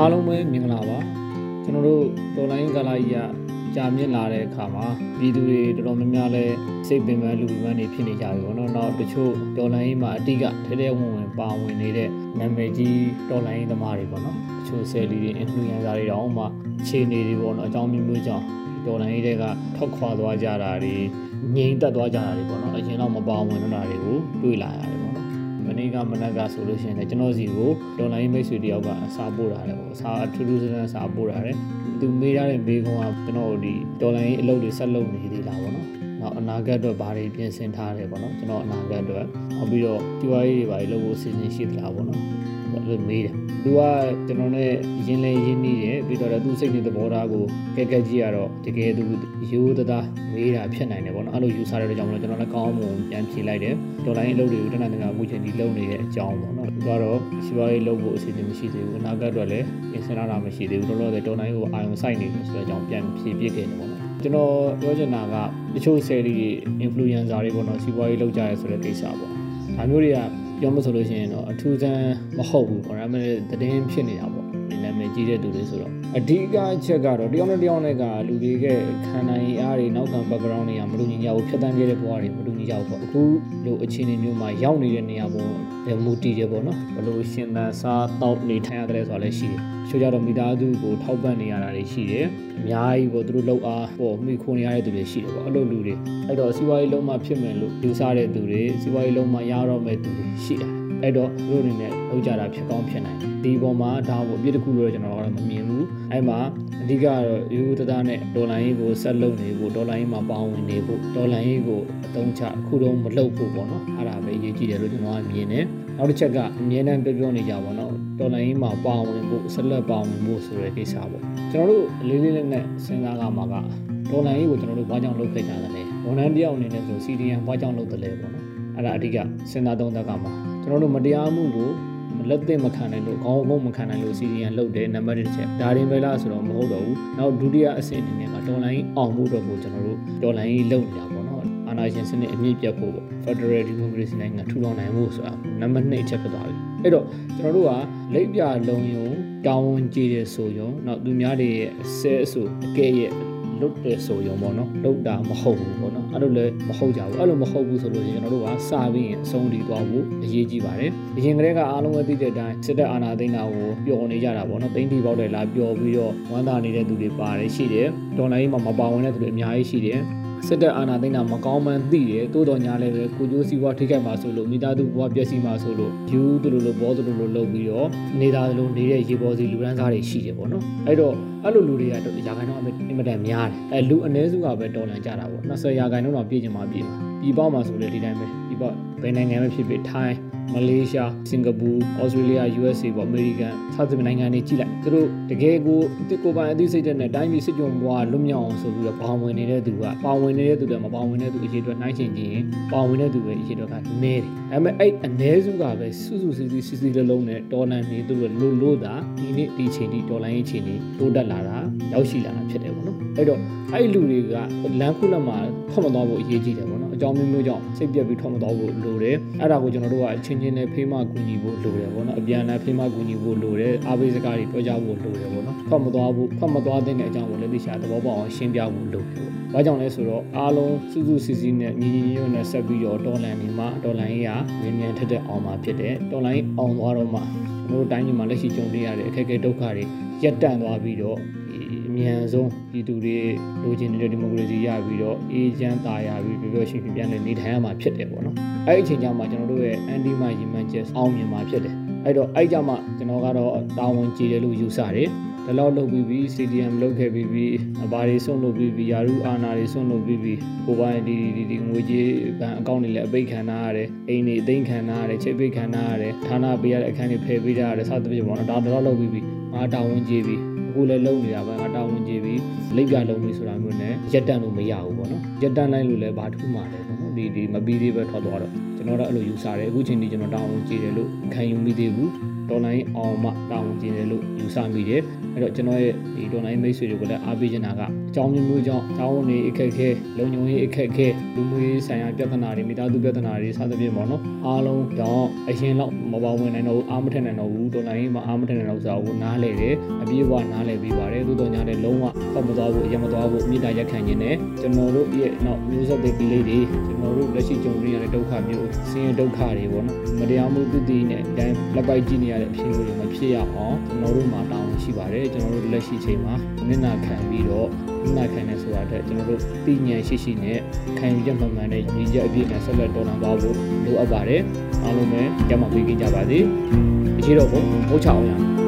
အားလုံးပဲမင်္ဂလာပါကျွန်တော်တို့တော်လိုင်းကလာကြီးကကြာမြင့်လာတဲ့အခါမှာပြည်သူတွေတော်တော်များများလဲစိတ်ပင်ပန်းလူပင်ပန်းတွေဖြစ်နေကြပြီပေါ့နော်နောက်တချို့တော်လိုင်းမှာအတိကထဲထဲဝင်ဝင်ပါဝင်နေတဲ့နာမည်ကြီးတော်လိုင်းသမားတွေပေါ့နော်တချို့ဆယ်လီတွေ influencer တွေတောင်မှခြေနေတွေပေါ့နော်အကြောင်းမျိုးမျိုးကြောင့်တော်လိုင်းတွေကထောက်ခွာသွားကြတာတွေငြိမ်သက်သွားကြတာတွေပေါ့နော်အရင်တော့မပါဝင်တော့တာတွေကိုတွေ့လာရတယ်ပေါ့ နော်မနေ့ကမနက်ကဆိုလို့ရှိရင်လည်းကျွန်တော်စီကိုဒေါ်လာရေးမိတ်ဆွေတယောက်ကစာပို့တာတယ်ပေါ့စာထူးထူးဆန်းဆန်းစာပို့တာတယ်သူမေးရတဲ့မေးခွန်းကကျွန်တော်ဒီဒေါ်လာရေးအလုပ်တွေဆက်လုပ်နေသေးလားပေါ့နော် နောက်အနာဂတ်အတွက်ဘာတွေပြင်ဆင်ထားတယ်ပေါ့နော်ကျွန်တော်အနာဂတ်အတွက်နောက်ပြီးတော့ဒီဝါးရေးတွေဘာတွေလုပ်ဖို့အစီအစဉ်ရှိသလားပေါ့နော်အဲ့လိုမေးတယ်သူကကျွန်တော်နဲ့ရင်းလဲရင်းနှီးတယ်ပြီးတော့သူစိတ်နေသဘောထားကိုကဲကဲကြည့်ရတော့တကယ်သူရိုးသားမေးတာဖြစ်နိုင်တယ်ပေါ့နော်အဲ့လိုယူဆရတဲ့ကြောင့်လည်းကျွန်တော်လည်းကောင်းအောင်ပြန်ဖြေလိုက်တယ်ဒေါ်လာရင်းအလုပ်တွေကိုတနင်္လာနေ့ကအခုချိန်ဒီလုပ်နေတဲ့အကြောင်းပေါ့နော်သူကတော့စီးပွားရေးလုပ်ဖို့အစီအစဉ်မရှိသေးဘူးအနာဂတ်အတွက်လည်းပြင်ဆင်ရတာမရှိသေးဘူးတော်တော်ဒေါ်လာရင်းကိုအာရုံစိုက်နေတယ်ဆိုတဲ့အကြောင်းပြန်ဖြေပြခဲ့တယ်ပေါ့နော် ကျွန်တော်ပြောချင်တာကတချို့ series တွေ influencer တွေပေါ့နော်စီးပွားရေးလုပ်ကြရဲဆိုတဲ့ကိစ္စပေါ့ဒါမျိုးတွေကပြောမဆိုလို့ရှိရင်တော့အထူးဆန်းမဟုတ်ဘူးပေါ့ဒါပေမဲ့သတင်းဖြစ်နေတာပေါ့ဒီနာမည် ကြီးတဲ့သူတွေဆိုတော့အဓိကအချက်ကတော့တယောက်နဲ့တယောက်နဲ့ကလူတွေကခံနိုင်အားတွေနောက်ခံ background တွေကမလူညီကြဘူးဖြတ်တန်းခဲ့တဲ့ဘဝတွေမလူညီကြဘူးပေါ့အခုလိုအခြေအနေမျိုးမှာရောက်နေတဲ့နေရာပေါ်မူတည်တယ်ပေါ့နော်ဘလို့ရှင်သန်စားတောက်နေထိုင်ရတယ်ဆိုတာလည်းရှိတယ်ချို့ကြတော့မိသားစုကိုထောက်ပံ့နေရတာတွေရှိတယ်အများကြီးပေါ့သူတို့လောက်အားပေါ့မိခိုနေရတဲ့သူတွေရှိတယ်ပေါ့အဲ့လိုလူတွေအဲ့တော့စီးပွားရေးလုံးမဖြစ်မယ်လို့ယူဆတဲ့သူတွေစီးပွားရေးလုံးမရတော့မဲ့သူတွေရှိတယ် အဲ့တော့သူတို့အနေနဲ့လောက်ကြတာဖြစ်ကောင်းဖြစ်နိုင်တယ်ဒီပေါ်မှာဒါကိုအပြစ်တစ်ခုလို့ကျွန်တော်ကတော့မမြင်ဘူးအဲ့မှာအဓိကတော့ယူတသားနဲ့ဒေါ်လာရင်းကိုဆက်လုပ်နေဖို့ဒေါ်လာရင်းမှာပေါင်းဝင်နေဖို့ဒေါ်လာရင်းကိုအသုံးချအခုတော့မလုပ်ဖို့ပေါ့နော်အဲ့ဒါပဲအရေးကြီးတယ်လို့ကျွန်တော်ကမြင်တယ်နောက်တစ်ချက်ကအမြဲတမ်းပြောပြောနေကြပါတော့ဒေါ်လာရင်းမှာပေါင်းဝင်ဖို့ဆက်လက်ပေါင်းဝင်ဖို့ဆိုတဲ့ကိစ္စပေါ့ကျွန်တော်တို့လေးလေးလေးနဲ့စဉ်းစားကြမှာကဒေါ်လာရင်းကိုကျွန်တော်တို့ဘာကြောင့်လုပ်ခဲ့ကြသလဲဝန်ထမ်းတယောက်အနေနဲ့ဆို CDN ဘာကြောင့်လုပ်တယ်လဲပေါ့နော်အဲ့ဒါအဓိကစဉ်းစားသုံးသပ်ကြမှာ ကျွန်တော်တို့မတရားမှုကိုလက်သိမခံနိုင်လို့ခေါင်းငုံမခံနိုင်လို့ CDN လုတ်တယ်နံပါတ်1ချက်ဒါရင်ပဲလားဆိုတော့မဟုတ်တော့ဘူးနောက်ဒုတိယအဆင့်အနေနဲ့ကတော်လိုင်းအောင်မှုတော့ကိုကျွန်တော်တို့တော်လိုင်းလုတ်နေတာပေါ့နော်အာဏာရှင်စနစ်အမြင့်ပြတ်ဖို့ပေါ့ Federal Democracy နိုင်ငံထူထောင်နိုင်ဖို့ဆိုတာနံပါတ်2အချက်ဖြစ်သွားပြီအဲ့တော့ကျွန်တော်တို့ကလိပ်ပြလုံးယုံတောင်းဝန်ကြည့်တဲ့ဆိုယုံနောက်သူများတွေရဲ့ဆဲအဆိုအကဲရဲ့ လွတ်တယ်ဆိုရုံပေါ့နော်လုတ်တာမဟုတ်ဘူးပေါ့နော်အဲ့လိုလည်းမဟုတ်ကြဘူးအဲ့လိုမဟုတ်ဘူးဆိုလို့ရှိရင်ကျွန်တော်တို့ကစပြီးရင်အဆုံးထိသွားဖို့အရေးကြီးပါတယ်အရင်ကတည်းကအားလုံးပဲသိတဲ့အတိုင်းစစ်တပ်အာဏာသိမ်းတာကိုပျော်နေကြတာပေါ့နော်သိမ်းတီပေါက်တယ်လားပျော်ပြီးတော့ဝမ်းသာနေတဲ့သူတွေပါတယ်ရှိတယ်ဒေါ်လာကြီးမှာမပါဝင်တဲ့သူတွေအများကြီးရှိတယ် စစ်တပ်အာဏာသိမ်းတာမကောင်းမှန်းသိတယ်တိုးတော်ညာလည်းပဲကိုကျိုးစီးပွားထိခိုက်မှာဆိုလို့မိသားစုဘဝပျက်စီးမှာဆိုလို့ယူတူလိုလိုဘောတူလိုလိုလုပ်ပြီးတော့နေသားလိုနေတဲ့ရေပေါ်စီလူရန်စားတွေရှိတယ်ပေါ့နော်အဲ့တော့အဲ့လိုလူတွေကရာခိုင်နှုန်းအမတန်များတယ်အဲလူအ ਨੇ စုကပဲတော်လန်ကြတာပေါ့20ရာခိုင်နှုန်းတော့ပြည့်ချင်မှပြည့်မှာ ပြည်ပမှာဆိုလေဒီတိုင်းပဲပြည်ပဘယ်နိုင်ငံပဲဖြစ်ဖြစ်ထိုင်းမလေးရှားစင်ကာပူဩစတြေးလျ USA ပေါ့အမေရိကန်စသဖြင့်နိုင်ငံတွေကြည့်လိုက်သူတို့တကယ်ကိုအစ်ကိုပိုင်အသိစိတ်တဲ့နဲ့တိုင်းပြည်စစ်ကြုံဘွားလွတ်မြောက်အောင်ဆိုပြီးတော့ပါဝင်နေတဲ့သူကပါဝင်နေတဲ့သူတွေမပါဝင်တဲ့သူအရေးအတွက်နှိုင်းချင်ခြင်းပါဝင်တဲ့သူပဲအရေးအတွက်ကနည်းတယ်ဒါပေမဲ့အဲ့အ ਨੇ စုကပဲစုစုစည်းစည်းစီစီလုံးလုံးနဲ့ဒေါ်လာနေသူတို့လို့လို့တာဒီနေ့ဒီချိန်ဒီဒေါ်လာရေးချိန်ဒီတိုးတက်လာတာရောက်ရှိလာတာဖြစ်တယ်ပေါ့နော်အဲ့တော့အဲ့လူတွေကလမ်းခုလက်မှာထွက်မသွားဖို့အရေးကြီးတယ်ပေါ့နော်အကြောင်းမျိုးမျိုးကြောင့်စိတ်ပြက်ပြီးထွက်မသွားဖို့လိုတယ်အဲ့ဒါကိုကျွန်တော်တို့ကအချင်းချင်းနဲ့ဖေးမကူညီဖို့လိုတယ်ပေါ့နော်အပြန်အလှန်ဖေးမကူညီဖို့လိုတယ်အားပေးစကားတွေပြောကြဖို့လိုတယ်ပေါ့နော်ထွက်မသွားဖို့ထွက်မသွားတဲ့အကြောင်းကိုလည်းသိချာသဘောပေါက်အောင်ရှင်းပြဖို့လိုတယ်ပေါ့။ဘာကြောင့်လဲဆိုတော့အားလုံးစုစုစည်းစည်းနဲ့ညီညီညွတ်ညွတ်နဲ့ဆက်ပြီးတော့ဒေါ်လာနေမှာဒေါ်လာရင်းကမြန်မြန်ထက်ထက်အောင်မှာဖြစ်တယ်။ဒေါ်လာရင်းအောင်သွားတော့မှကျွန်တော်တို့တိုင်းပြည်မှာလက်ရှိကြုံနေရတဲ့အခက်အခဲဒုက္ခတွေရပ်တန့်သွားပြီးတော့အ မြန်ဆုံးပြည်သူတွေလိုချင်နေတဲ့ဒီမိုကရေစီရပြီးတော့အေးချမ်းသာရပြီးပြောပြောရှင်းရှင်းပြန်လည်နေထိုင်ရမှာဖြစ်တယ်ပေါ့နော်။အဲ့ဒီအချိန်ကျမှကျွန်တော်တို့ရဲ့အန်တီမာရီမန်ချက်အောင်မြင်မှာဖြစ်တယ်။အဲ့တော့အဲ့ကြမှာကျွန်တော်ကတော့တာဝန်ကြီးတယ်လို့ယူဆတယ်။ဒီလောက်လုပ်ပြီးပြီ CDM လုပ်ခဲ့ပြီးပြီဘာတွေဆွန့်လုပ်ပြီးပြီယာရုအာနာတွေဆွန့်လုပ်ပြီးပြီကိုပိုင်းဒီဒီဒီငွေကြေးဘဏ်အကောင့်တွေလည်းအပိတ်ခံထားရတယ်အိမ်တွေအသိမ်းခံထားရတယ်ချိတ်ပိတ်ခံထားရတယ်ဌာနပေးရတဲ့အခန်းတွေဖယ်ပေးထားရတယ်စသဖြင့်ပေါ့နော်ဒါတော့လုပ်ပြီးပြီ ငါတာဝန်ကြီးပြီအခုလည်းလုံနေတာပဲငါတာဝန်ကြီးပြီလိပ်ပြလုံးပြီဆိုတာမျိုးနဲ့ရက်တန့်လို့မရဘူးပေါ့နော်ရက်တန့်လိုက်လို့လည်းဘာထူးမှလဲပေါ့နော်ဒီဒီမပြီးသေးပဲထွက်သွားတော့ကျွန်တော်တော့အဲ့လိုယူဆတယ်အခုချိန်ဒီကျွန်တော်တာဝန်ကြီးတယ်လို့ခံယူမိသေးဘူးဒေါ်လာရင်းအောင်မှတာဝန်ကြီးတယ်လို့ယူဆမိတယ်အဲ့တော့ကျွန်တော်ရဲ့ဒီဒေါ်လာရင်းမိတ်ဆွေတွေကိုလည်းအားပေးချင်တာက အကြောင်းမျိုးမျိုးကြောင့်တာဝန်တွေအခက်အခဲလုံခြုံရေးအခက်အခဲလူမှုရေးဆိုင်ရာပြဿနာတွေမိသားစုပြဿနာတွေစသဖြင့်ပေါ့နော်အားလုံးတော့အရင်တော့မပါဝင်နိုင်တော့ဘူးအားမထက်နိုင်တော့ဘူးတော်လိုင်းမှာအားမထက်နိုင်တော့ဆိုတာကိုနားလေတယ်အပြည့်အဝနားလေပြီးပါတယ်သို့တော်ညာလည်းလုံးဝဟောက်မသွားဘူးအရင်မသွားဘူးမြေတားရက်ခံခြင်းနဲ့ကျွန်တော်တို့ရဲ့နောက်မျိုးဆက်တဲ့ကလေးတွေကျွန်တော်တို့လက်ရှိကြုံနေရတဲ့ဒုက္ခမျိုးဆင်းရဲဒုက္ခတွေပေါ့နော်မတရားမှုသူတည်နဲ့တန်းလက်ပိုက်ကြည့်နေရတဲ့အဖြစ်မျိုးတွေမဖြစ်ရအောင်ကျွန်တော်တို့မှာတောင်းရှိပါတယ်ကျွန်တော်တို့လက်ရှိချိန်မှာမျက်နှာခံပြီးတော့မျက်နှာခံနေဆိုတာတဲ့ကျွန်တော်တို့သိဉာဏ်ရှိရှိနဲ့ခံယူချက်မှန်မှန်နဲ့ညီချက်အပြည့်နဲ့ဆက်လက်တော်လှန်သွားဖို့လိုအပ်ပါတယ်အားလုံးပဲကြမ်းမှပေးကြပါစေအခြေတော့ဘုံဟုတ်ချအောင်ရ